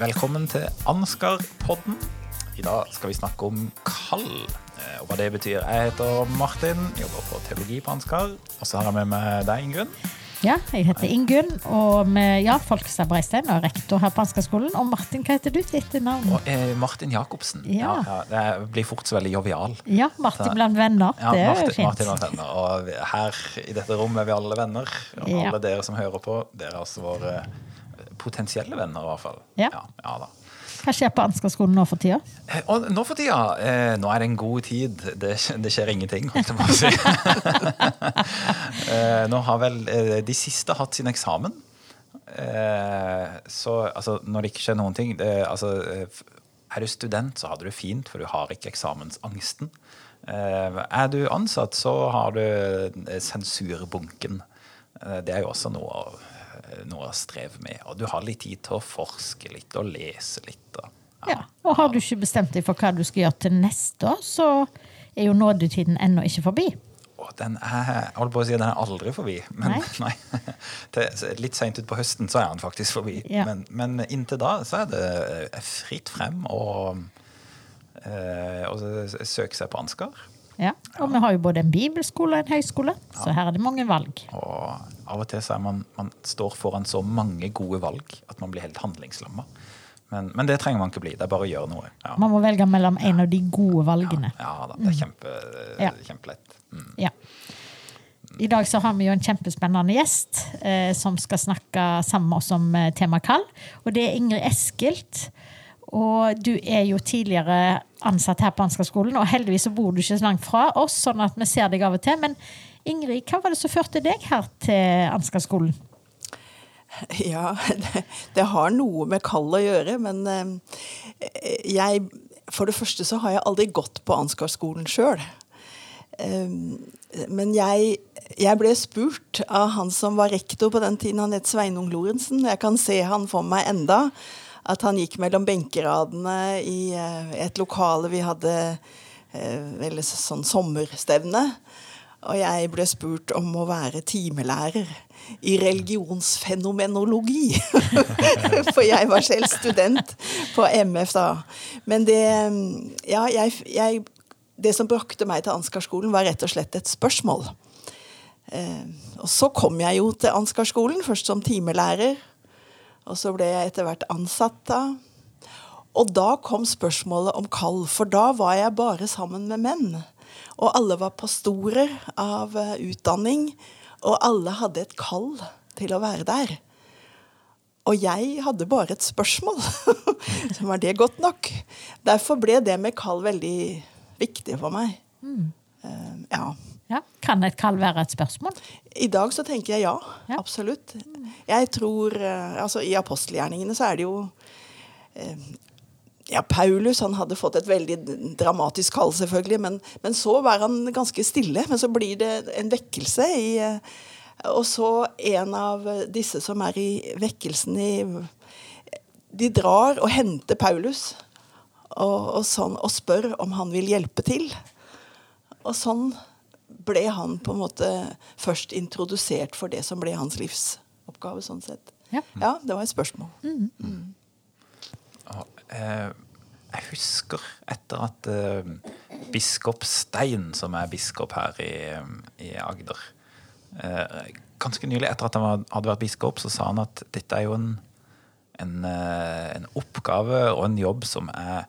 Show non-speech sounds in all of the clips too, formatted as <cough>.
Velkommen til Ansgar-podden. I dag skal vi snakke om kall, eh, og hva det betyr. Jeg heter Martin, jobber på teologi på Ansgar. Og så har jeg med meg deg, Ingunn. Ja, jeg heter Ingunn, og med ja, Folkestad Breistein og rektor her på Ansgarskolen. Og Martin, hva heter du til etternavn? Eh, Martin Jacobsen. Ja. det blir fort så veldig jovial. Ja, Martin blant venner. Ja, det er Martin, jo fint. Martin blant venner. Og her i dette rommet er vi alle venner. Og Ja. alle dere som hører på, dere er altså våre potensielle venner, i hvert fall. Ja. ja, ja da. Hva skjer på Ansgarskolen nå for tida? Eh, Og nå for tida, eh, nå er det en god tid. Det, det skjer ingenting, holdt jeg på å si. <laughs> eh, nå har vel eh, de siste hatt sin eksamen. Eh, så altså, når det ikke skjer noen ting det, altså, eh, Er du student, så har du det fint, for du har ikke eksamensangsten. Eh, er du ansatt, så har du sensurbunken. Det er jo også noe å, noe å streve med. Og du har litt tid til å forske litt og lese litt. Og, Ja. Og har du ikke bestemt deg for hva du skal gjøre til neste år, så er jo nådetiden ennå ikke forbi. Og den er, jeg holdt på å si, den er aldri forbi. Men Nei. <laughs> nei. Litt seint utpå høsten så er den faktisk forbi. Ja. Men, men inntil da så er det eh, fritt frem å eh, å søke seg på Ansgar. Ja. Og vi har jo både en bibelskole og en høyskole, så her er det mange valg. Og av og til så er man, man står foran så mange gode valg at man blir helt handlingslamma. Men, men det trenger man ikke bli. Det er bare å gjøre noe. Ja, Man må velge mellom en av de gode valgene. ja da, det er kjempe, Ja. kjempelett. Mm. Ja. I dag så har vi jo en kjempespennende gjest eh, som skal snakke sammen med oss om eh, tema kall. Og det er Ingrid Eskilt. Og du er jo tidligere ansatt her på Ansgarskolen, og heldigvis så bor du ikke så langt fra oss, sånn at vi ser deg av og til. Men Ingrid, hva var det som førte deg her til Ansgarskolen? Ja, det, det har noe med kall å gjøre, men eh, jeg For det første så har jeg aldri gått på Ansgarskolen sjøl. men jeg, jeg ble spurt av han som var rektor på den tiden, han het Sveinung Lorentzen. Jeg kan se han for meg enda. At han gikk mellom benkeradene i eh, et lokale vi hadde eh, vel sånn sommerstevne. Og jeg ble spurt om å være timelærer i religionsfenomenologi. <laughs> For jeg var selv student på MF da. Men det Ja, jeg, jeg Det som brakte meg til Ansgarskolen, var rett og slett et spørsmål. Eh, og så kom jeg jo til Ansgarskolen, først som timelærer. Og så ble jeg etter hvert ansatt da. Og da kom spørsmålet om kall, for da var jeg bare sammen med menn. Og alle var pastorer av eh, utdanning, og alle hadde et kall til å være der. Og jeg hadde bare et spørsmål. <laughs> Så var det godt nok? Derfor ble det med kall veldig viktig for meg. Eh, ja. Ja, kan et kall være et spørsmål? I dag så tenker jeg ja. Ja. Absolutt. Jeg tror uh, Altså, i apostelgjerningene så er det jo eh, ja, Paulus han hadde fått et veldig dramatisk kall, selvfølgelig, men, men så var han ganske stille. Men så blir det en vekkelse i eh, Og så en av disse som er i vekkelsen i De drar og henter Paulus og, og, sånn, og spør om han vil hjelpe til. Og sånn ble han på en måte først introdusert for det som ble hans livsoppgave. sånn sett. Ja. Ja, det var et spørsmål. Og, eh, jeg husker etter at eh, biskop Stein, som er biskop her i, i Agder eh, Ganske nylig etter at han hadde vært biskop, så sa han at dette er jo en, en, eh, en oppgave og en jobb som jeg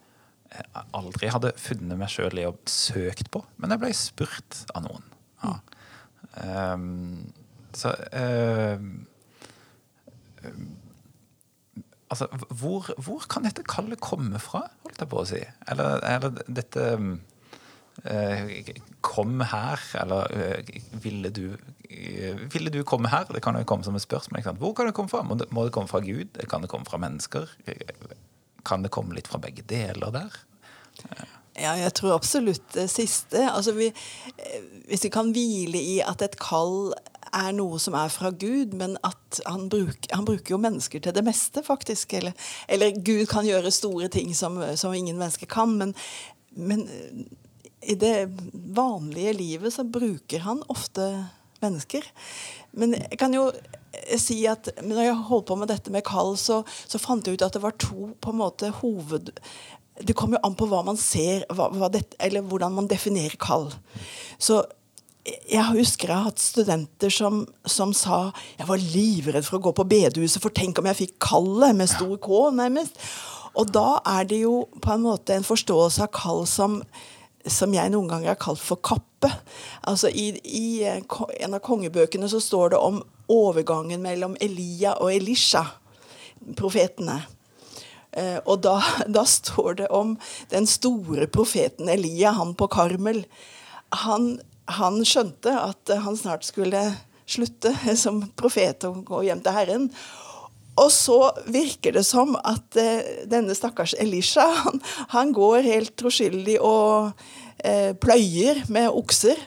eh, aldri hadde funnet meg sjøl i og søkt på, men jeg ble spurt av noen. Ja. Um, så ehm, Altså, hvor, hvor kan dette kallet komme fra, holdt jeg på å si? Eller, eller dette eh, Kom her, eller eh, ville du eh, Ville du komme her? Det kan jo komme som et spørsmål. Hvor kan det komme fra? Må det, må det komme fra Gud? Kan det komme fra mennesker? Kan det komme litt fra begge deler der? Ja, jeg tror absolutt det siste. Altså vi, hvis vi kan hvile i at et kall er noe som er fra Gud, men at han, bruk, han bruker jo mennesker til det meste, faktisk. Eller, eller Gud kan gjøre store ting som, som ingen mennesker kan, men, men eh, i det vanlige livet så bruker han ofte mennesker. Men jeg kan jo eh, si at når jeg holdt på med dette med kall, så, så fant jeg ut at det var to på en måte hoved... Det kommer jo an på hva man ser, hva, hva det, eller hvordan man definerer kall. Så jeg husker jeg har hatt studenter som, som, sa jeg var livredd for å gå på bedehuset, for tenk om jeg fikk kallet, med stor K, nærmest. Og da er det jo på en måte en forståelse av kall som, som jeg noen ganger har kalt for kappe. Altså I, i en av kongebøkene så står det om overgangen mellom Elia og Elisha, profetene. Eh, og da, <laughs> da, står det om den store profeten Elia, han på Karmel. Han, han skjønte at han snart skulle slutte <laughs> som profet og gå hjem til Herren. Og så virker det som at eh, denne stakkars Elisha <laughs> han, han går helt troskyldig og eh, pløyer med okser.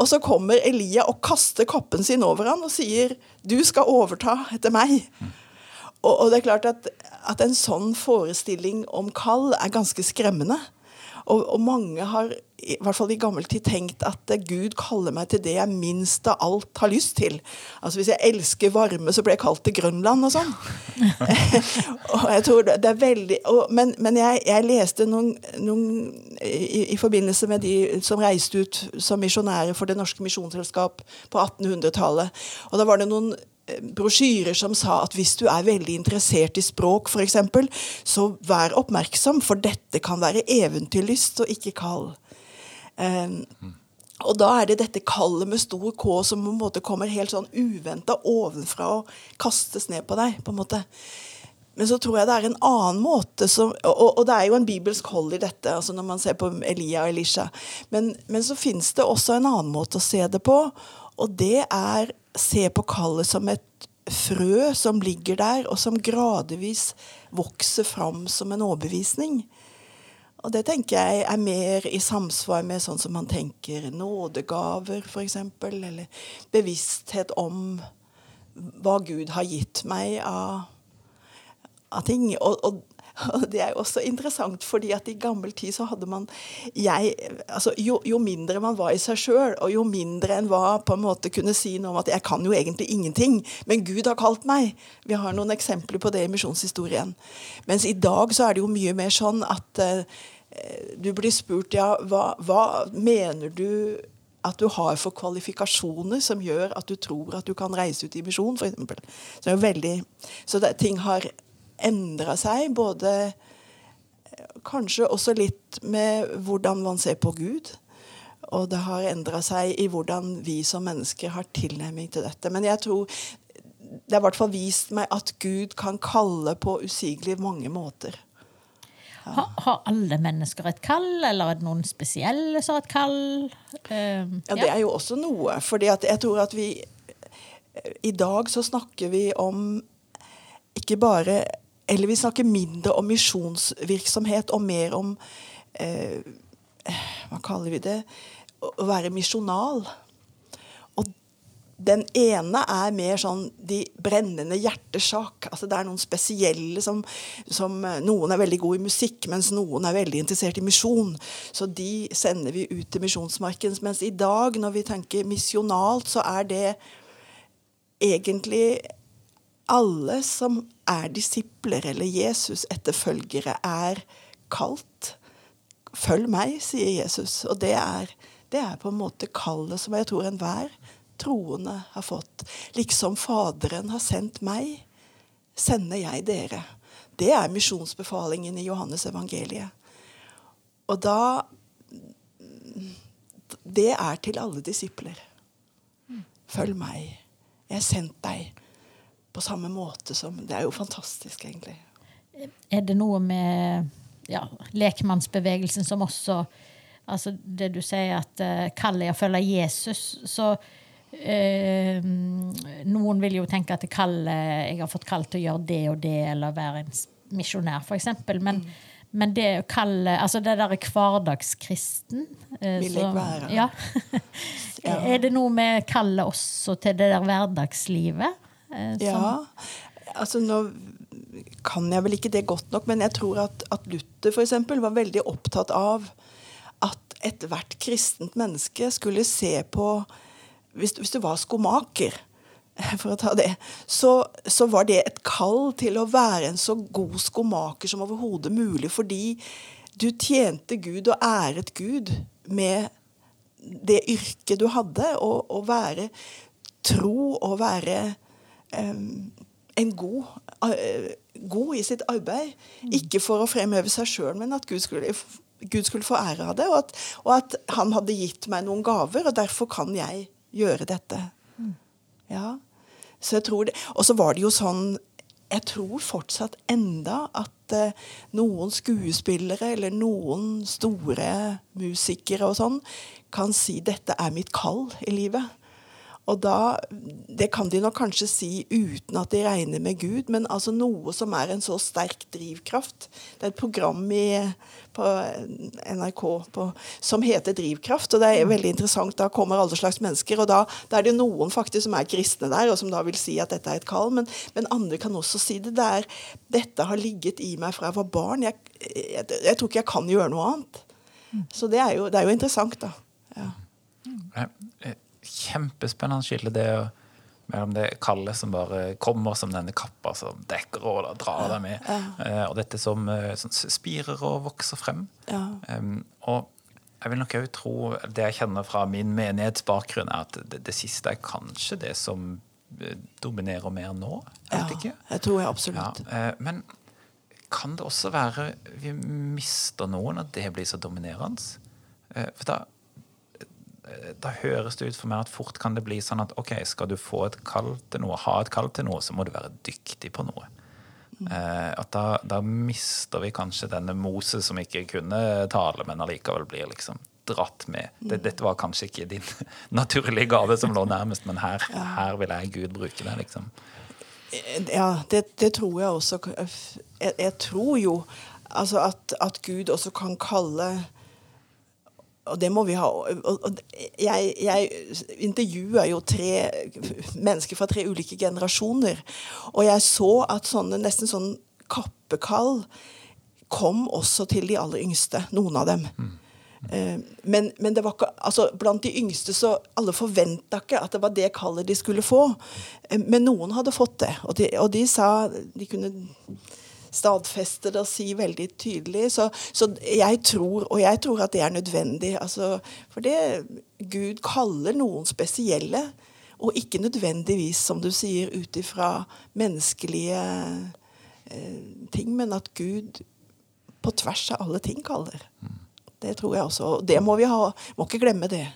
Og så kommer Elia og kaster kappen sin over han og sier 'Du skal overta etter meg'. Og, og, det er klart at, at, en sånn forestilling om kall er ganske skremmende. Og, og, mange har i hvert fall i gammel tid tenkt at Gud kaller meg til det jeg minst av alt har lyst til. Altså Hvis jeg elsker varme, så blir jeg kalt til Grønland og sånn. <laughs> og jeg tror det er veldig og, Men, men jeg, jeg, leste noen, noen i, i, forbindelse med de som reiste ut som misjonærer for Det Norske Misjonsselskap på 1800-tallet. Og da var det noen brosjyrer som sa at hvis du er veldig interessert i språk, f.eks., så vær oppmerksom, for dette kan være eventyrlyst og ikke kall. Um, og da er det dette kallet med stor K som på en måte kommer helt sånn uventa ovenfra og kastes ned på deg. på en måte. Men så tror jeg det er en annen måte som, og, og, det er jo en bibelsk hold i dette, altså når man ser på Elia og Elisha. Men, men så fins det også en annen måte å se det på, og det er se på kallet som et frø som ligger der, og som gradvis vokser fram som en overbevisning. Og det tenker jeg er mer i samsvar med sånn som man tenker nådegaver, f.eks., eller bevissthet om hva Gud har gitt meg av, av ting. Og, og, <laughs> og det er jo også interessant, fordi at i gammel tid så hadde man jeg, altså jo, jo mindre man var i seg sjøl, og jo mindre en var på en måte kunne si noe om at 'jeg kan jo egentlig ingenting', men Gud har kalt meg. Vi har noen eksempler på det i misjonshistorien. Mens i dag så er det jo mye mer sånn at eh, du blir spurt ja, hva, hva mener du at du har for kvalifikasjoner som gjør at du tror at du kan reise ut i misjon, f.eks. Så, så det, ting har endra seg, både eh, kanskje også litt med hvordan man ser på Gud. Og det har endra seg i hvordan vi som mennesker har tilnærming til dette. Men jeg tror det har i hvert fall vist meg at Gud kan kalle på usigelig mange måter. Ja. Har, har, alle mennesker et kall, eller er det noen spesielle som har et kall? Uh, ja, Det er jo også noe. fordi jeg tror at vi I dag så snakker vi om ikke bare eller vi snakker mindre om misjonsvirksomhet og mer om eh, Hva kaller vi det? Å være misjonal. Og den ene er mer sånn de brennende hjertesak. Altså det er noen spesielle som, som, Noen er veldig gode i musikk, mens noen er veldig interessert i misjon. Så de sender vi ut til misjonsmarken. Mens i dag, når vi tenker misjonalt, så er det egentlig alle som er disipler eller Jesus-etterfølgere, er kalt. Følg meg, sier Jesus. Og det er, det er på en måte kallet som jeg tror enhver troende har fått. Liksom Faderen har sendt meg, sender jeg dere. Det er misjonsbefalingen i Johannes evangeliet. Og da Det er til alle disipler. Følg meg. Jeg har sendt deg på samme måte som Det er jo fantastisk, egentlig. Er det noe med ja, lekmannsbevegelsen som også Altså det du sier at uh, kallet jeg å følge Jesus, så uh, Noen vil jo tenke at kaller, jeg har fått kall til å gjøre det og det, eller være en misjonær, f.eks. Men, mm. men det å kalle Altså det derre hverdagskristen uh, Vil jeg være. Ja. ja. <laughs> Er det noe med kallet også til det der hverdagslivet? Eh, ja, altså nå kan jeg vel ikke det godt nok, men jeg tror at, at Luther eksempel, var veldig opptatt av at ethvert kristent menneske skulle se på hvis, hvis, du var skomaker, <laughs> for å ta det, så, så, var det et kall til å være en så god skomaker som overhodet mulig, fordi du tjente Gud og æret Gud med det yrket du hadde, og, å være tro og være en god, uh, god i sitt arbeid. Ikke for å fremheve seg sjøl, men at Gud skulle Gud skulle få ære av det, og at, og at, han hadde gitt meg noen gaver, og derfor kan jeg gjøre dette. Mm. Ja. Så jeg tror det, Og så var det jo sånn Jeg tror fortsatt enda at eh, noen skuespillere eller noen store musikere og sånn kan si 'dette er mitt kall i livet'. Og da, Det kan de nok kanskje si uten at de regner med Gud, men altså noe som er en så sterk drivkraft. Det er et program i, på NRK på, som heter Drivkraft, og det er veldig interessant. Da kommer alle slags mennesker, og da, da er det noen faktisk som er kristne der, og som da vil si at dette er et kall, men, men andre kan også si det. det er, dette har ligget i meg fra jeg var barn. Jeg, jeg, jeg, tror ikke jeg kan gjøre noe annet. Så det er jo, det er jo interessant, da. Ja kjempespennende skille det mellom det kalde som bare kommer som denne kappa som dekker og da drar deg med, ja. uh, og dette som, uh, spirer og vokser frem. Ja. Um, og jeg vil nok òg tro Det jeg kjenner fra min menighetsbakgrunn, er at det, det siste er kanskje det som eh, dominerer mer nå. Jeg vet ikke. jeg tror jeg absolutt. Ja, men kan det også være vi mister noen, at det blir så dominerende? For da da høres det ut for meg at fort kan det bli sånn at ok, skal du få et kall til noe, ha et kall til noe, så må du være dyktig på noe. Mm. Eh, at da, da, mister vi kanskje denne Moses som ikke kunne tale, men allikevel blir liksom dratt med. Det, mm. dette var kanskje ikke din <laughs> naturlige gave som lå nærmest, men her, ja. her vil jeg Gud bruke det, liksom. Ja, det, det tror jeg også. Jeg, jeg tror jo altså at, at Gud også kan kalle og det må vi ha. Jeg, jeg intervjua jo tre mennesker fra tre ulike generasjoner. Og jeg så at sånne, nesten sånn kappekall kom også til de aller yngste. Noen av dem. Mm. Men, men, det var ikke, altså, blant de yngste så alle forventa ikke at det var det kallet de skulle få. Eh, men noen hadde fått det. Og de, og de sa de kunne stadfeste det og si veldig tydelig. Så, så, jeg tror, og jeg tror at det er nødvendig. Altså, for det Gud kaller noen spesielle, og ikke nødvendigvis, som du sier, ut ifra menneskelige eh, ting, men at Gud på tvers av alle ting kaller. Det tror jeg også. Og det må vi ha. Må ikke glemme det.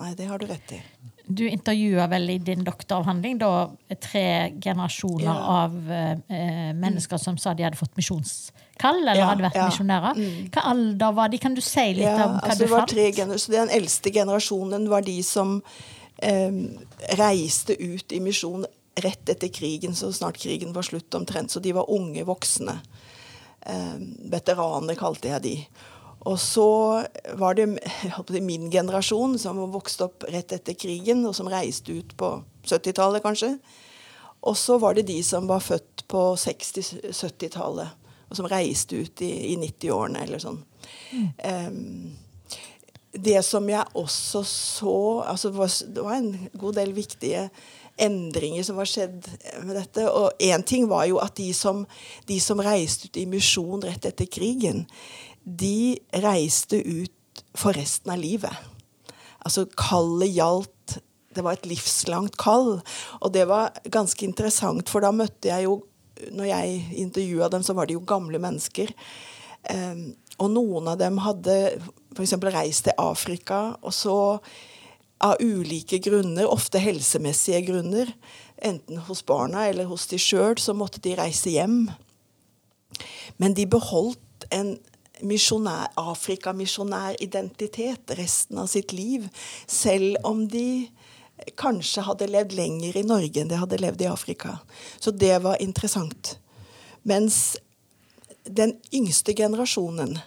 Nei, det har du rett i du intervjua vel i din doktoravhandling da, tre generasjoner ja. av eh, mennesker som sa de hadde fått misjonskall eller ja, hadde vært ja. misjonærer. Mm. Hva alder var de? Kan du si litt om hva altså, du fant? så Den eldste generasjonen var de som eh, reiste ut i misjon rett etter krigen, så snart krigen var slutt omtrent. Så de var unge voksne. Eh, veteraner kalte jeg de. Og så var det, min generasjon som vokste opp rett etter krigen, og som reiste ut på 70-tallet, kanskje. Og så var det de som var født på 60-70-tallet, og som reiste ut i, i 90-årene eller sånn. Mm. Um, det som jeg også så altså Det var en god del viktige endringer som var skjedd med dette. Og én ting var jo at de som, de som reiste ut i misjon rett etter krigen, de reiste ut for resten av livet. Altså kallet gjaldt Det var et livslangt kall. Og det var ganske interessant, for da møtte jeg jo Når jeg intervjua dem, så var de jo gamle mennesker. Um, og noen av dem hadde f.eks. reist til Afrika, og så av ulike grunner, ofte helsemessige grunner, enten hos barna eller hos de sjøl, så måtte de reise hjem. Men de beholdt en misjonær, Afrikamisjonæridentitet resten av sitt liv. Selv om de kanskje hadde levd lenger i Norge enn de hadde levd i Afrika. Så det var interessant. Mens den yngste generasjonen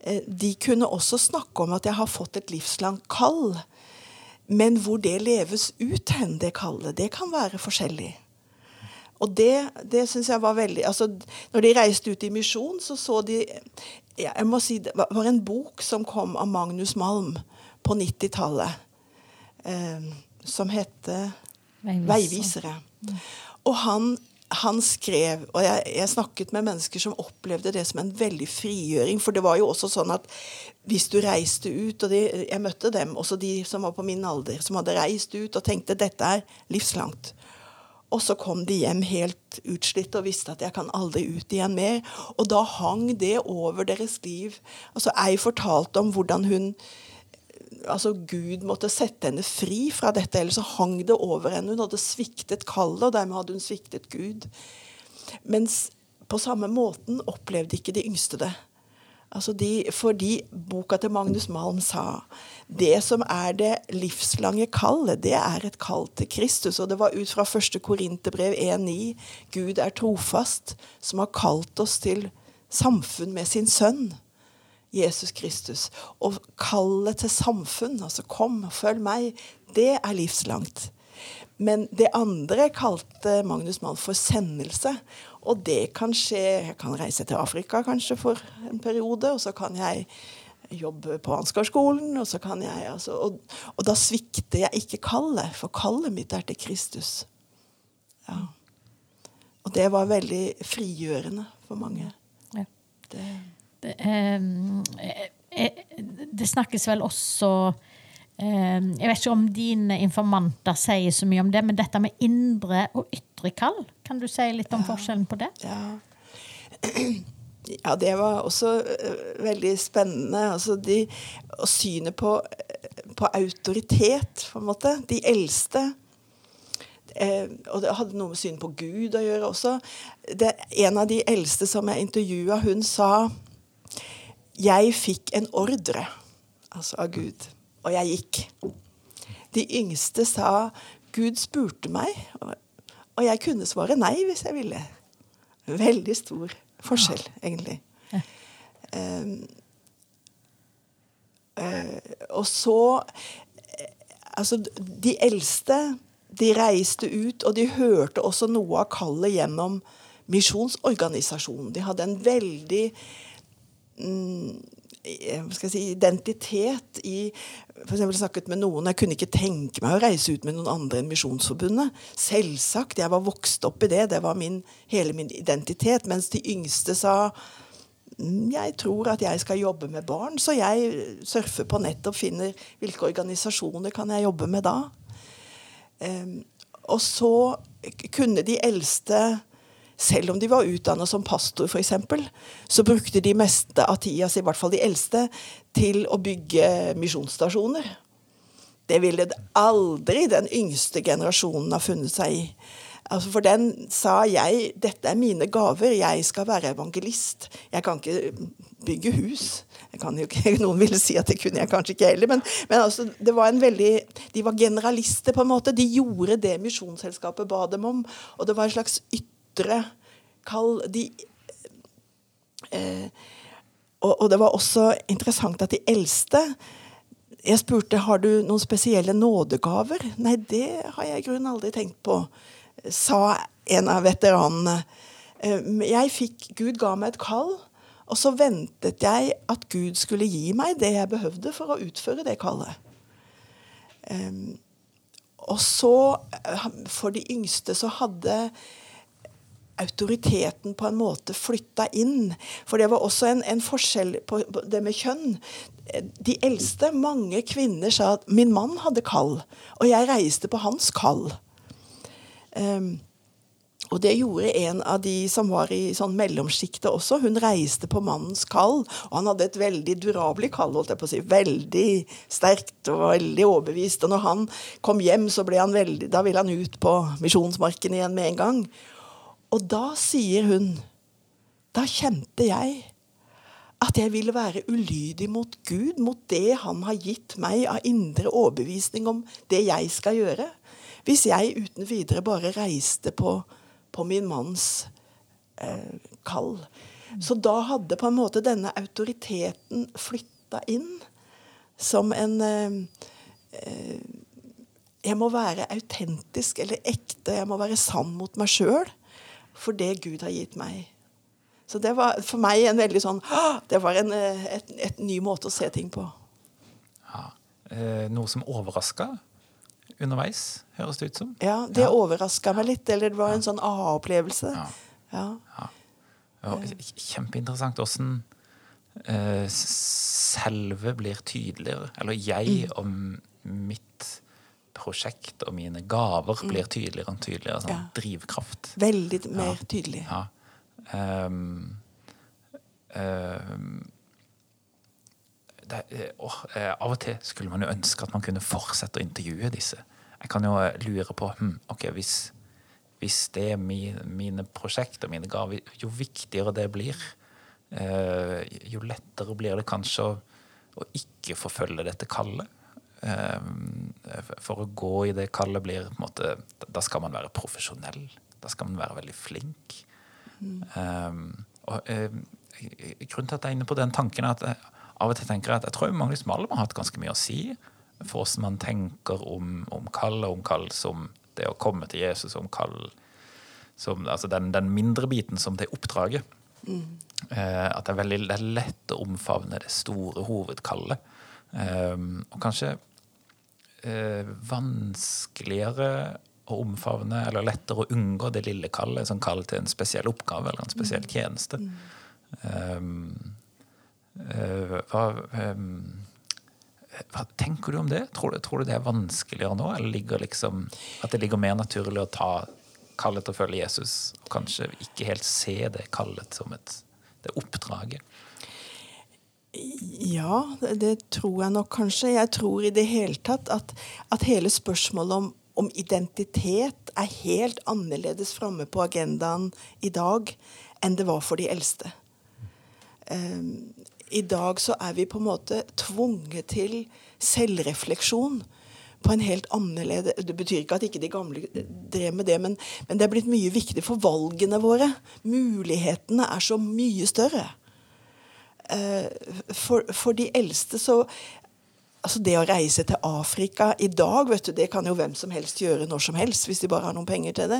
eh, de kunne også snakke om at jeg har fått et livslangt kall. Men hvor det leves ut hen, det kallet, det kan være forskjellig. Og det, det syns jeg var veldig altså, Når de reiste ut i misjon, så så de Jeg må si det var en bok som kom av Magnus Malm på 90-tallet. Eh, som hette Veiviser. Veivisere. Og han, han skrev Og jeg, jeg snakket med mennesker som opplevde det som en veldig frigjøring. For det var jo også sånn at hvis du reiste ut Og de, jeg møtte dem, også de som var på min alder, som hadde reist ut og tenkte dette er livslangt. Og så kom de hjem helt utslitt og visste at jeg kan aldri ut igjen mer. Og da hang det over deres liv. Altså, Ei fortalte om hvordan hun altså Gud måtte sette henne fri fra dette, ellers så hang det over henne. Hun hadde sviktet kallet, og dermed hadde hun sviktet Gud. Mens på samme måten opplevde ikke de yngste det. Altså de, fordi boka til Magnus Malm sa det som er det livslange kallet, det er et kall til Kristus. Og det var ut fra første Korinterbrev 1,9. Gud er trofast, som har kalt oss til samfunn med sin sønn. Jesus Kristus. Og kallet til samfunn, altså 'kom, følg meg', det er livslangt. Men det andre kalte Magnus Malm for sendelse. Og det kan skje Jeg kan reise til Afrika kanskje for en periode, og så kan jeg jobbe på Ansgarskolen. Og, så kan jeg, altså, og, og, da svikter jeg ikke kallet, for kallet mitt er til Kristus. Ja. Og det var veldig frigjørende for mange. Ja. Det. Det, eh, det snakkes vel også jeg vet ikke om dine informanter sier så mye om det, men dette med indre og ytre kall, kan du si litt om ja. forskjellen på det? Ja. <clears throat> ja. det var også uh, veldig spennende. Altså de, og synet på, på, autoritet, på en måte. De eldste. Uh, og det hadde noe med synet på Gud å gjøre også. Det, en av de eldste som jeg intervjua, hun sa Jeg fikk en ordre, altså av Gud og jeg gikk. De yngste sa Gud spurte meg, og jeg kunne svare nei hvis jeg ville. Veldig stor forskjell, egentlig. Ja. Um, uh, og så Altså, de eldste, de reiste ut, og de hørte også noe av kallet gjennom misjonsorganisasjonen. De hadde en veldig mm, si, identitet i for snakket med noen Jeg kunne ikke tenke meg å reise ut med noen andre enn Misjonsforbundet. Selvsagt. Jeg var vokst opp i det. Det var min, hele min identitet. Mens de yngste sa mm, jeg tror at jeg skal jobbe med barn, så jeg surfer på nett og finner hvilke organisasjoner kan jeg jobbe med da. Um, og så kunne de eldste selv om de var utdannet som pastor, f.eks., så brukte de meste av tida si, i hvert fall de eldste, til å bygge misjonsstasjoner. Det ville aldri den yngste generasjonen ha funnet seg i. Altså for den sa jeg dette er mine gaver, jeg skal være evangelist. Jeg kan ikke bygge hus. Ikke, <laughs> noen ville si at det kunne jeg kanskje ikke heller. Men, men altså, det var en veldig, de var generalister, på en måte. De gjorde det Misjonsselskapet ba dem om. Og det var en slags ytre ytre kall de eh, og, og, det var også interessant at de eldste Jeg spurte har du noen spesielle nådegaver. Nei, det har jeg i grunnen aldri tenkt på, sa en av veteranene. Eh, jeg fikk, Gud ga meg et kall, og så ventet jeg at Gud skulle gi meg det jeg behøvde for å utføre det kallet. Um, og så, eh, for de yngste, så hadde autoriteten på en måte flytta inn. For det var også en, en forskjell på det med kjønn. De eldste, mange kvinner, sa at 'min mann hadde kall', og jeg reiste på hans kall. Um, og det gjorde en av de som var i sånn mellomsjiktet også. Hun reiste på mannens kall. Og han hadde et veldig durabelig kall, holdt jeg på å si. Veldig sterkt og veldig overbevist. Og når han kom hjem, så ble han veldig, da ville han ut på misjonsmarken igjen med en gang. Og da sier hun Da kjente jeg at jeg ville være ulydig mot Gud, mot det Han har gitt meg av indre overbevisning om det jeg skal gjøre. Hvis jeg uten videre bare reiste på, på min manns eh, kall. Så da hadde på en måte denne autoriteten flytta inn som en eh, eh, Jeg må være autentisk eller ekte. Jeg må være sann mot meg sjøl for det Gud har gitt meg. Så det var for meg en veldig sånn Det var en eh, et, et ny måte å se ting på. Ja. Eh, noe som overraska underveis, høres det ut som. Ja, Det Ja. overraska meg litt. Eller det var en sånn aha-opplevelse. Ja. Ja. Ja, kjempeinteressant åssen eh, selve blir tydeligere. Eller jeg Mm. og mitt prosjekt og mine gaver blir tydeligere og tydeligere. Sånn Mm. Ja. drivkraft. Veldig mer tydelig. Ja. Um, um, det, eh, åh, eh, av og til skulle man jo ønske at man kunne fortsette å intervjue disse. Jeg kan jo eh, lure på hm, ok, hvis, hvis det er mi, mine og mine gaver, jo viktigere det blir, uh, jo lettere blir det kanskje å, å ikke forfølge dette kallet. Ehm, for å gå i det kallet blir på en måte Da skal man være profesjonell. Da skal man være veldig flink. Um, og uh, Grunnen til at jeg er inne på den tanken, er at jeg av og til tenker at jeg tror Magnus Malm har hatt ganske mye å si for hvordan man tenker om, om kall, og om kall som det å komme til Jesus, om kall som altså den, den mindre biten som det oppdraget. Eh, at det er veldig det er lett å omfavne det store hovedkallet. Um, og kanskje eh, vanskeligere å omfavne, eller lettere å unngå det lille kallet, som kall til en spesiell oppgave eller en spesiell tjeneste. Um, uh, hva, um, hva tenker du om det? Tror du, tror du det er vanskeligere nå, eller ligger liksom, at det ligger mer naturlig å ta kallet til å følge Jesus, og kanskje ikke helt se det kallet som et, det oppdraget? Ja, det, tror jeg nok kanskje. Jeg tror i det hele tatt at, at hele spørsmålet om, om identitet er helt annerledes framme på agendaen i dag enn det var for de eldste. Um, I dag så er vi på en måte tvunget til selvrefleksjon på en helt annerledes Det betyr ikke at ikke de gamle drev med det, men, men det er blitt mye viktig for valgene våre. Mulighetene er så mye større. Eh, for, for de eldste så Altså Det å reise til Afrika i dag, vet du, det kan jo hvem som helst gjøre når som helst, hvis de bare har noen penger til det.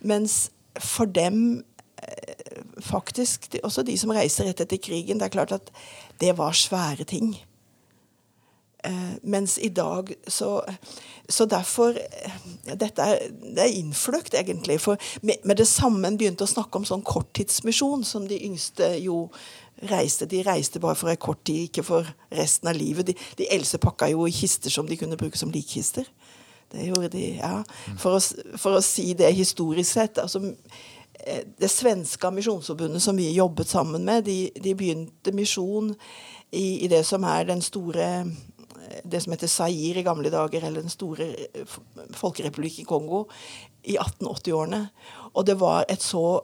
Mens for dem eh, faktisk, også de som reiser rett etter krigen, det er klart at det var svære ting. Eh, mens i dag så Så derfor Dette er, det er innfløkt, egentlig. For med, med det samme en begynte å snakke om sånn korttidsmisjon, som de yngste jo reiste. De reiste bare for en kort tid, ikke for resten av livet. De, de eldste pakka jo i kister som de kunne bruke som likkister. Det gjorde de, ja. For å, for å si det historisk sett altså eh, Det svenske misjonsforbundet som vi jobbet sammen med, de, de begynte misjon i, i det som er den store det som heter Zair i gamle dager, eller den store folkerepublikken Kongo, i 1880-årene. Og det var et så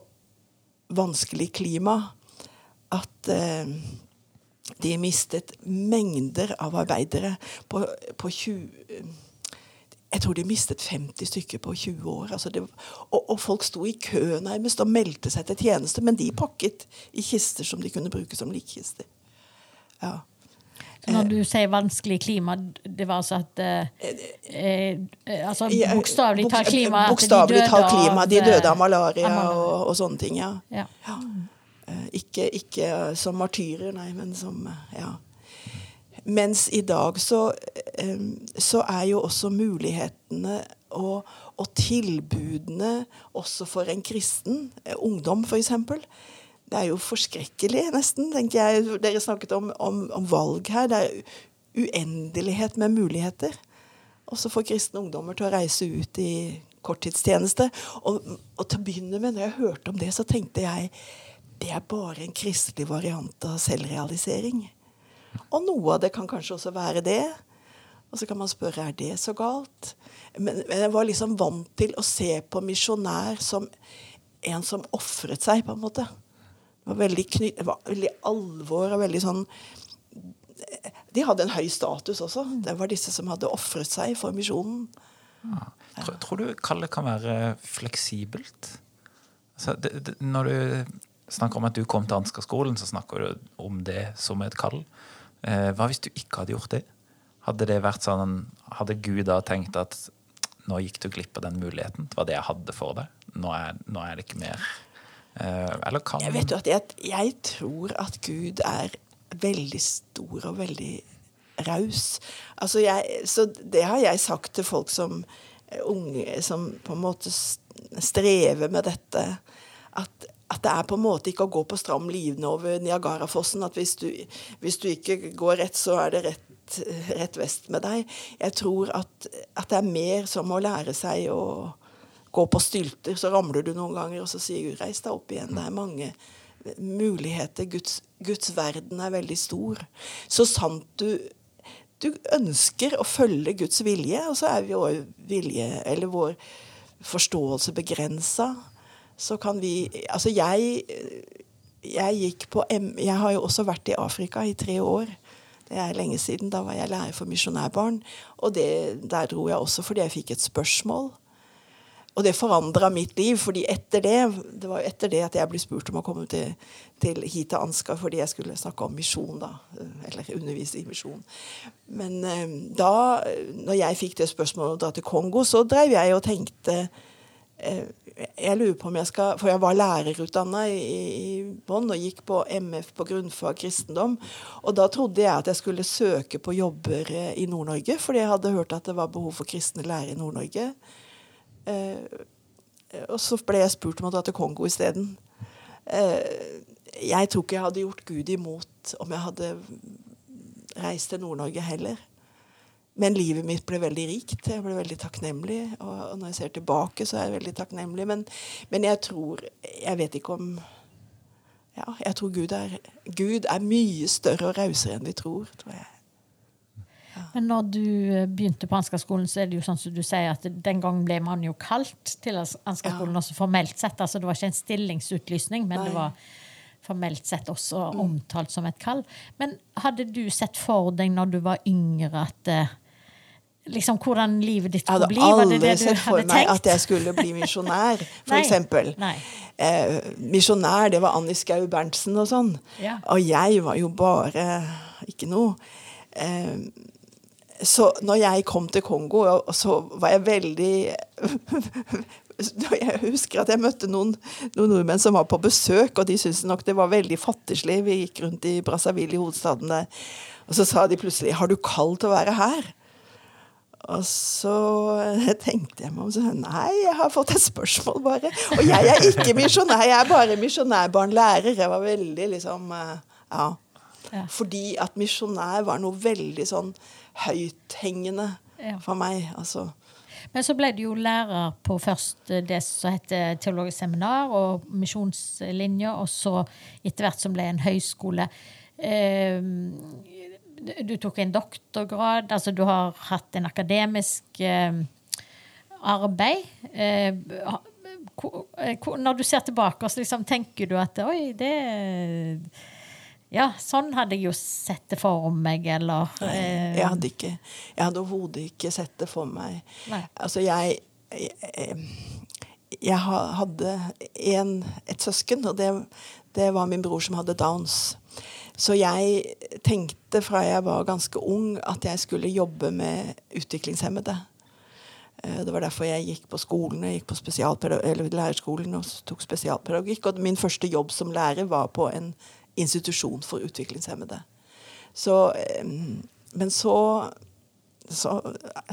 vanskelig klima at eh, de mistet mengder av arbeidere på, på 20 jeg tror de mistet 50 stykker på 20 år. Altså det, og, og, folk sto i kø nærmest og meldte seg til tjeneste, men de pakket i kister som de kunne bruke som likkister. Ja. Når du sier vanskelig klima, det var altså at eh, eh, altså Bokstavelig talt klima Bokstavelig talt klima. De døde av eh, malaria og, og sånne ting, ja. Ja. Eh, Ikke, ikke som martyrer, nei, men som eh, Ja. Mens i dag så, eh, så er jo også mulighetene og, og tilbudene også for en kristen, eh, ungdom f.eks. Det er jo forskrekkelig, nesten. tenker jeg. Dere snakket om, om, om valg her. Det er uendelighet med muligheter. Også for kristne ungdommer til å reise ut i korttidstjeneste. Og, og til å begynne med, når jeg hørte om det, så tenkte jeg det er bare en kristelig variant av selvrealisering. Og noe av det kan kanskje også være det. Og så kan man spørre er det så galt. Men, men jeg var liksom vant til å se på misjonær som en som ofret seg, på en måte. Det var veldig, kny det var veldig alvor og veldig sånn De hadde en høy status også. Det var disse som hadde ofret seg for misjonen. Ja. Tror, tror du kallet kan være fleksibelt? Altså, det, det, når du snakker om at du kom til Ansgar-skolen, så snakker du om det som et kall. Eh, hva hvis du ikke hadde gjort det? Hadde det vært sånn, hadde Gud da tenkt at nå gikk du glipp av den muligheten? Det var det jeg hadde for deg. Nå er, nå er det ikke mer. Eh, eller kan Jeg vet jo at jeg, jeg tror at Gud er veldig stor og veldig raus. Altså jeg, så det har jeg sagt til folk som eh, unge som på en måte strever med dette. At, at det er på en måte ikke å gå på stram livne over Niagarafossen. At hvis du, hvis du ikke går rett, så er det rett, rett vest med deg. Jeg tror at, at, det er mer som å lære seg å gå på stylter. Så ramler du noen ganger, og så sier Gud 'reis deg opp igjen'. Det er mange muligheter. Guds, Guds verden er veldig stor. Så sant du du ønsker å følge Guds vilje, og så er vi vår vilje, eller vår forståelse begrensa. Så kan vi Altså, jeg, jeg gikk på M... Jeg har jo også vært i Afrika i tre år. Det er lenge siden. Da var jeg lærer for misjonærbarn. Og det, der dro jeg også fordi jeg fikk et spørsmål. Og det forandra mitt liv, fordi etter det det var jo etter det at jeg ble spurt om å komme til, til hit til Ansgar fordi jeg skulle snakke om misjon, da. Eller undervise i misjon. Men eh, da, når jeg fikk det spørsmålet om å dra til Kongo, så drev jeg og tenkte eh, jeg lurer på om jeg skal For jeg var lærerutdanna i, i Bonn og gikk på MF på grunnfag kristendom. Og da trodde jeg at jeg skulle søke på jobber eh, i Nord-Norge, fordi jeg hadde hørt at det var behov for kristne lærere i Nord-Norge. Eh, og så ble jeg spurt om å dra til Kongo isteden. Eh, jeg tror ikke jeg hadde gjort Gud imot om jeg hadde reist til Nord-Norge heller. Men livet mitt ble veldig rikt. Jeg ble veldig takknemlig. Og når jeg ser tilbake, så er jeg veldig takknemlig. Men, men jeg tror Jeg vet ikke om Ja, jeg tror Gud er, Gud er mye større og rausere enn vi tror, tror jeg. Men når du eh, begynte på Ansgarskolen, så er det jo sånn som du sier at den gangen ble man jo kalt til Ansgarskolen ja. også formelt sett. altså Det var ikke en stillingsutlysning, men Nei. det var formelt sett også mm. omtalt som et kall. Men hadde du sett for deg når du var yngre, at eh, liksom hvordan livet ditt skulle bli? Jeg hadde aldri sett for meg tenkt? at jeg skulle bli misjonær, <laughs> eksempel. Eh, misjonær, det var Annie Skau Berntsen og sånn. Ja. Og jeg var jo bare ikke noe. Eh, så når jeg kom til Kongo, så var jeg veldig <laughs> Jeg husker at jeg møtte noen, noen, nordmenn som var på besøk, og de syntes nok det var veldig fattigslig. Vi gikk rundt i Brazzaville, i hovedstaden der. Og så sa de plutselig 'Har du kall til å være her?' Og så <laughs> tenkte jeg meg om sånn Nei, jeg har fått et spørsmål, bare. Og jeg er ikke misjonær, jeg er bare misjonærbarnlærer. Jeg var veldig liksom eh, Ja. Fordi at misjonær var noe veldig sånn høythengende for meg. altså. Men så ble du jo lærer på først det som heter teologisk seminar og misjonslinja, og så etter hvert som ble en høyskole. Eh, du tok en doktorgrad, altså du har hatt en akademisk eh, arbeid. Eh, når du ser tilbake, så liksom tenker du at oi, det ja, sånn hadde jeg jo sett det for meg, eller eh. Jeg hadde ikke Jeg hadde overhodet ikke sett det for meg. Nei. Altså, jeg, jeg, jeg hadde en, et søsken, og det, det, var min bror som hadde Downs. Så jeg tenkte fra jeg var ganske ung, at jeg skulle jobbe med utviklingshemmede. Eh, det var derfor jeg gikk på skolen, jeg gikk på lærerskolen og tok spesialpedagogikk. Og min første jobb som lærer var på en institusjon for utviklingshemmede. Så, men så, så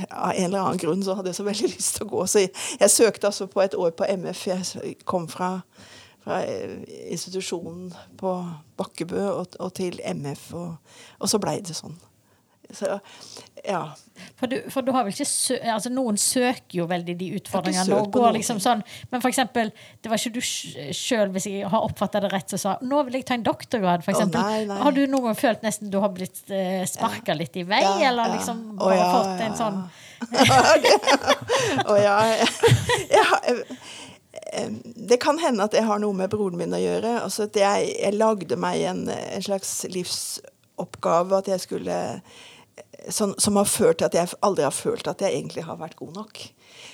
Av en eller annen grunn så hadde jeg så veldig <laughs> lyst til å gå. Så jeg, jeg søkte altså på et år på MF. Jeg kom fra, fra eh, institusjonen på Bakkebø og, og til MF, og, og så blei det sånn. Så, ja. For du, for du, har vel ikke sø altså Noen søker jo veldig de utfordringene. og går liksom sånn, Men for eksempel, det var ikke du sjøl, hvis jeg har oppfatta det rett, som sa nå vil jeg ta en doktorgrad. For eksempel. oh, nei, nei. Har du noen gang følt nesten du har blitt eh, sparka ja. litt i vei, ja, eller liksom ja. bare ja, fått en sånn <laughs> Å ja. <laughs> det kan hende at det har noe med broren min å gjøre. Altså at jeg, jeg lagde meg en, en slags livsoppgave at jeg skulle som, som, har ført til at jeg aldri har følt at jeg egentlig har vært god nok.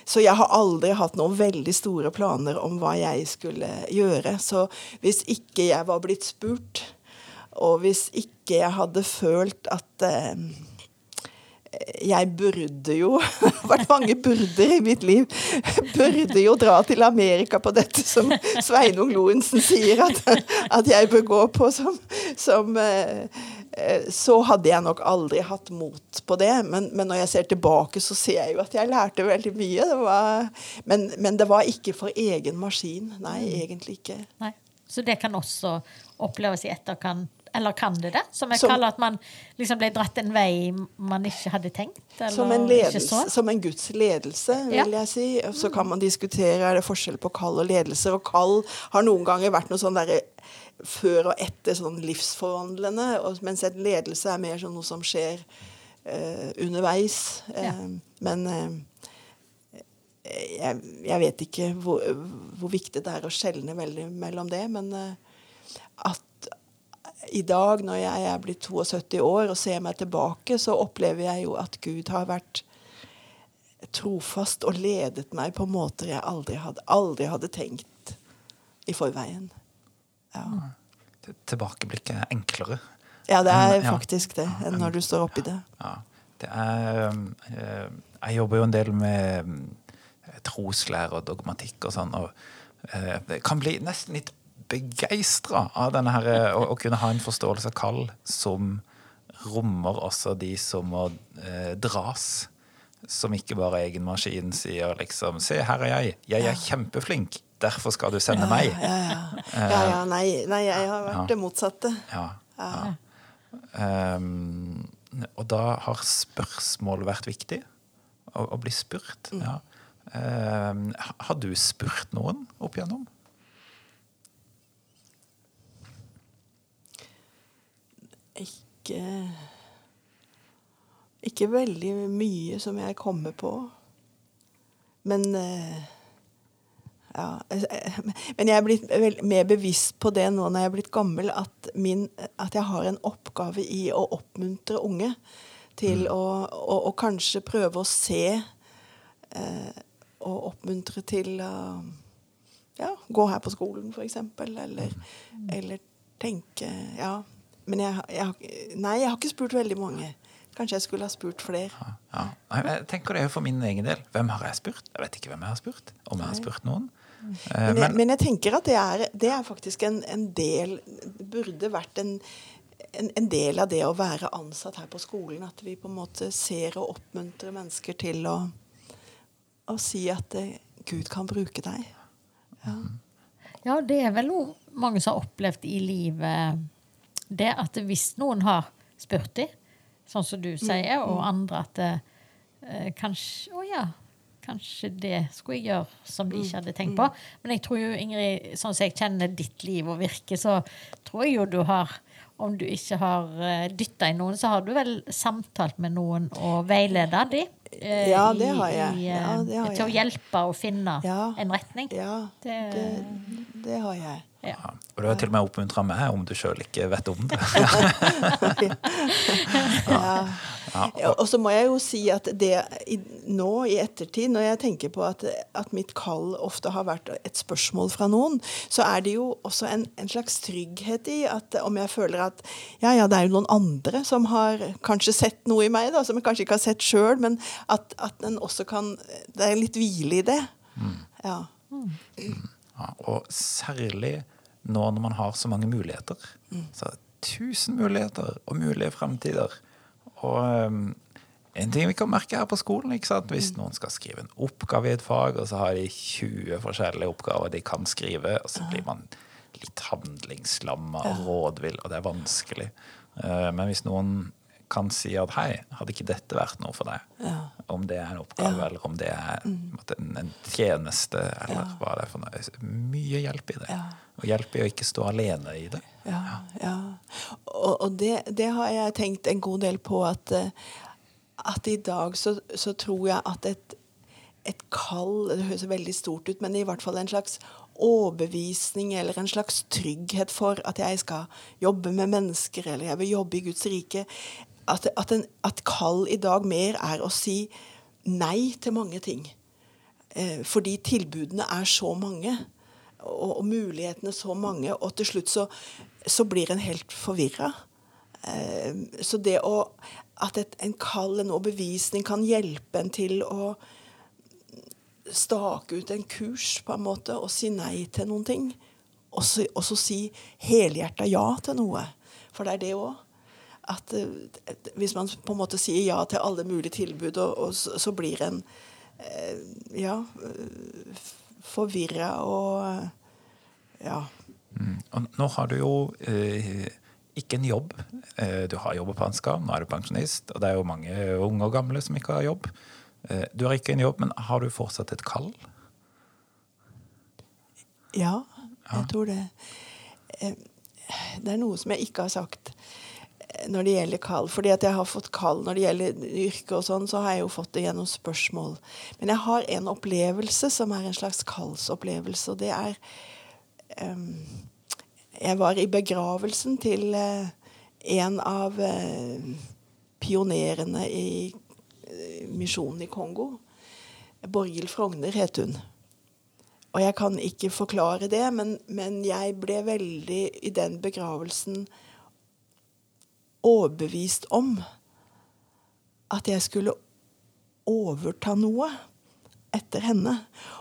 Så jeg har aldri hatt noen veldig store planer om hva jeg skulle gjøre. Så hvis ikke jeg var blitt spurt, og hvis ikke jeg hadde følt at eh, jeg burde jo <laughs> Det har vært mange burder i mitt liv. Burde jo dra til Amerika på dette som Sveinung Lorentzen sier at, at, jeg bør gå på som, som eh, eh, så hadde jeg nok aldri hatt mot på det. Men, men, når jeg ser tilbake, så ser jeg jo at jeg lærte veldig mye. Det var, men, men, det var ikke for egen maskin. Nei, mm. egentlig ikke. Nei. Så det kan også oppleves i etterkant eller kan det det? Som jeg som, kaller at man liksom ble dratt en vei man ikke hadde tenkt? som, en ledelse, som en Guds ledelse, vil ja. jeg si. Så kan man diskutere er det forskjell på kall og ledelse. Og kall har noen ganger vært noe sånn derre før og etter sånn livsforvandlende, mens en ledelse er mer sånn noe som skjer uh, underveis. Ja. Uh, men uh, jeg, jeg, vet ikke hvor, hvor, viktig det er å skjelne veldig mellom det, men at i dag, når jeg er blitt 72 år og ser meg tilbake, så opplever jeg jo at Gud har vært trofast og ledet meg på måter jeg aldri hadde, aldri hadde tenkt i forveien. Ja. Tilbakeblikket er enklere. Ja, det er faktisk det, enn når du står oppi det. Ja, det er, eh, jeg jobber jo en del med eh, troslære og dogmatikk og sånn, og eh, det kan bli nesten litt begeistra av denne her, å, å, kunne ha en forståelse av kall som rommer også de som må eh, dras. Som ikke bare egen maskin sier liksom 'Se, her er jeg. Jeg er kjempeflink. Derfor skal du sende meg.' Ja, ja, ja. ja, ja nei, nei, jeg har vært det motsatte. Ja, ja. Um, og da har spørsmål vært viktig. Å, å bli spurt. Mm. Ja. Um, har du spurt noen opp igjennom? Ikke Ikke veldig mye som jeg kommer på. Men eh, ja, men jeg er blitt mer bevisst på det nå når jeg er blitt gammel, at, min, at jeg har en oppgave i å oppmuntre unge til mm. å, å, å, kanskje prøve å se eh, og oppmuntre til å ja, gå her på skolen, f.eks. Eller, mm. eller tenke Ja, men jeg, jeg, nei, jeg har ikke spurt veldig mange. Kanskje jeg skulle ha spurt flere. Ja, ja. Jeg tenker det er for min egen del. Hvem har jeg spurt? Jeg vet ikke hvem jeg har spurt. Om jeg har spurt noen. Men jeg, men, jeg tenker at det er, det er faktisk en, en, del Det burde vært en, en, en, del av det å være ansatt her på skolen. At vi på en måte ser og oppmuntrer mennesker til å, å si at det, Gud kan bruke deg. Ja. ja, det er vel noe mange som har opplevd i livet det at hvis noen har spurt dem, sånn som du mm, sier, og mm. andre at eh, kanskje Å ja, kanskje det skulle jeg gjøre som de ikke hadde tenkt på. Men jeg tror jo, Ingrid, sånn som jeg kjenner ditt liv og virke, så tror jeg jo du har om du ikke har uh, dytta i noen, så har du vel samtalt med noen og veileda de? Eh, ja, det har jeg. I, ja, det har til å hjelpe å finne ja. en retning? Ja, det, det, det har jeg. Ja. Og du har til og med oppmuntra meg om du sjøl ikke vet om det. <laughs> ja. Ja. Og så må jeg jo si at det nå i ettertid, når jeg tenker på at, at, mitt kall ofte har vært et spørsmål fra noen, så er det jo også en, en, slags trygghet i at om jeg føler at ja, ja, det er jo noen andre som har kanskje sett noe i meg, da, som jeg kanskje ikke har sett sjøl, men at, at en også kan Det er litt hvile i det. Mm. Ja. Mm. ja. Og særlig nå når man har så mange muligheter. Mm. Så tusen muligheter og mulige fremtider. Og um, en ting vi kan merke her på skolen, hvis mm. noen skal skrive en oppgave i et fag, og så har de 20 forskjellige oppgaver de kan skrive, og så blir man litt handlingslamma og rådvill, og det er vanskelig. Uh, men hvis noen kan si at hei, hadde ikke dette vært noe for deg? Ja. Om det er en oppgave, ja. eller om det er mm. en, en, tjeneste, eller ja. hva det er for noe. Mye hjelp i det. Og hjelp i å ikke stå alene i det. Ja, ja. Og, og det, det, har jeg tenkt en god del på, at, eh, at i dag så, så tror jeg at et, et kall Det høres veldig stort ut, men i hvert fall en slags overbevisning eller en slags trygghet for at jeg skal jobbe med mennesker, eller jeg vil jobbe i Guds rike, at, at, en, at kall i dag mer er å si nei til mange ting. Eh, fordi tilbudene er så mange, og, og, mulighetene så mange, og til slutt så, så blir en helt forvirra. Eh, så det å At et, en kall, en overbevisning, kan hjelpe en til å stake ut en kurs, på en måte, og si nei til noen ting. Og så, si helhjerta ja til noe. For det er det òg at eh, hvis man på en måte sier ja til alle mulige tilbud, og, og så, så, blir en eh, ja forvirra og ja. Mm. Og nå har du jo eh, ikke en jobb. Eh, du har jobb på Hanska, nå er du pensjonist, og det er jo mange unge og gamle som ikke har jobb. Eh, du har ikke en jobb, men har du fortsatt et kall? Ja, jeg tror det. Eh, det er noe som jeg ikke har sagt eh, når det gjelder kall. Fordi at jeg har fått kall når det gjelder yrke og sånn, så har jeg jo fått det gjennom spørsmål. Men jeg har en opplevelse som er en slags kallsopplevelse, og det er um, Jeg var i begravelsen til uh, en av uh, pionerene i uh, misjonen i Kongo. Borghild Frogner het hun. Og jeg kan ikke forklare det, men, men, jeg ble veldig i den begravelsen overbevist om at jeg skulle overta noe etter henne.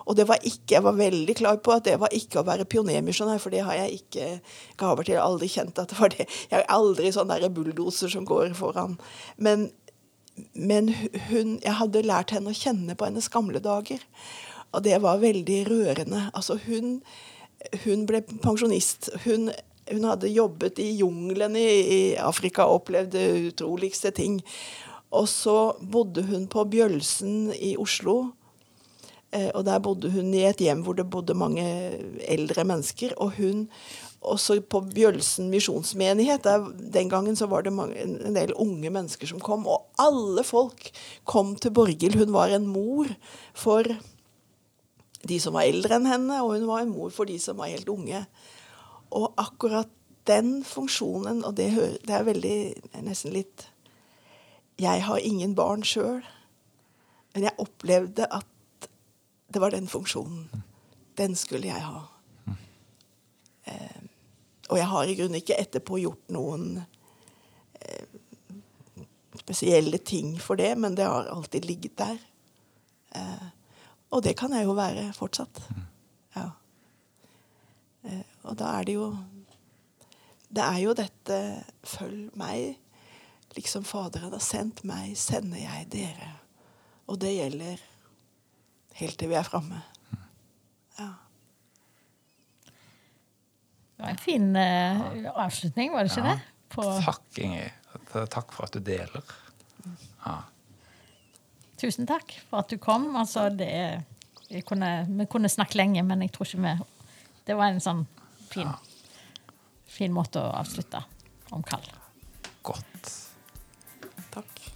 Og det var ikke, jeg var veldig klar på at det var ikke å være pionermisjonær, for det har jeg ikke gaver til. Jeg har aldri kjent at det var det. Jeg er aldri sånn der bulldoser som går foran. Men, men hun, jeg hadde lært henne å kjenne på hennes gamle dager. Og det var veldig rørende. Altså, hun, hun ble pensjonist. Hun, hun, hadde jobbet i jungelen i, i Afrika og opplevd utroligste ting. Og så bodde hun på Bjølsen i Oslo. Eh, og der bodde hun i et hjem hvor det bodde mange eldre mennesker. Og hun også på Bjølsen misjonsmenighet. Den gangen så var det mange, en del unge mennesker som kom. Og alle folk kom til Borghild. Hun var en mor for de som var eldre enn henne, og hun var en mor for de som var helt unge. Og akkurat den funksjonen, og det, det er veldig nesten litt Jeg har ingen barn sjøl, men jeg opplevde at det var den funksjonen. Den skulle jeg ha. Eh, og jeg har i grunnen ikke etterpå gjort noen eh, spesielle ting for det, men det har alltid ligget der. Eh, og det kan jeg jo være fortsatt. Ja. Eh, og da er det jo Det er jo dette Følg meg. Liksom Faderen har sendt meg, sender jeg dere. Og det gjelder helt til vi er framme. Ja. Det var en fin uh, avslutning, var det ikke ja. det? På... Takk, Ingrid. Takk for at du deler. Ja. Tusen takk for at du kom. Altså, det, vi, kunne, vi kunne snakke lenge, men jeg tror ikke vi Det var en sånn fin, fin måte å avslutte om kall. Godt. Takk.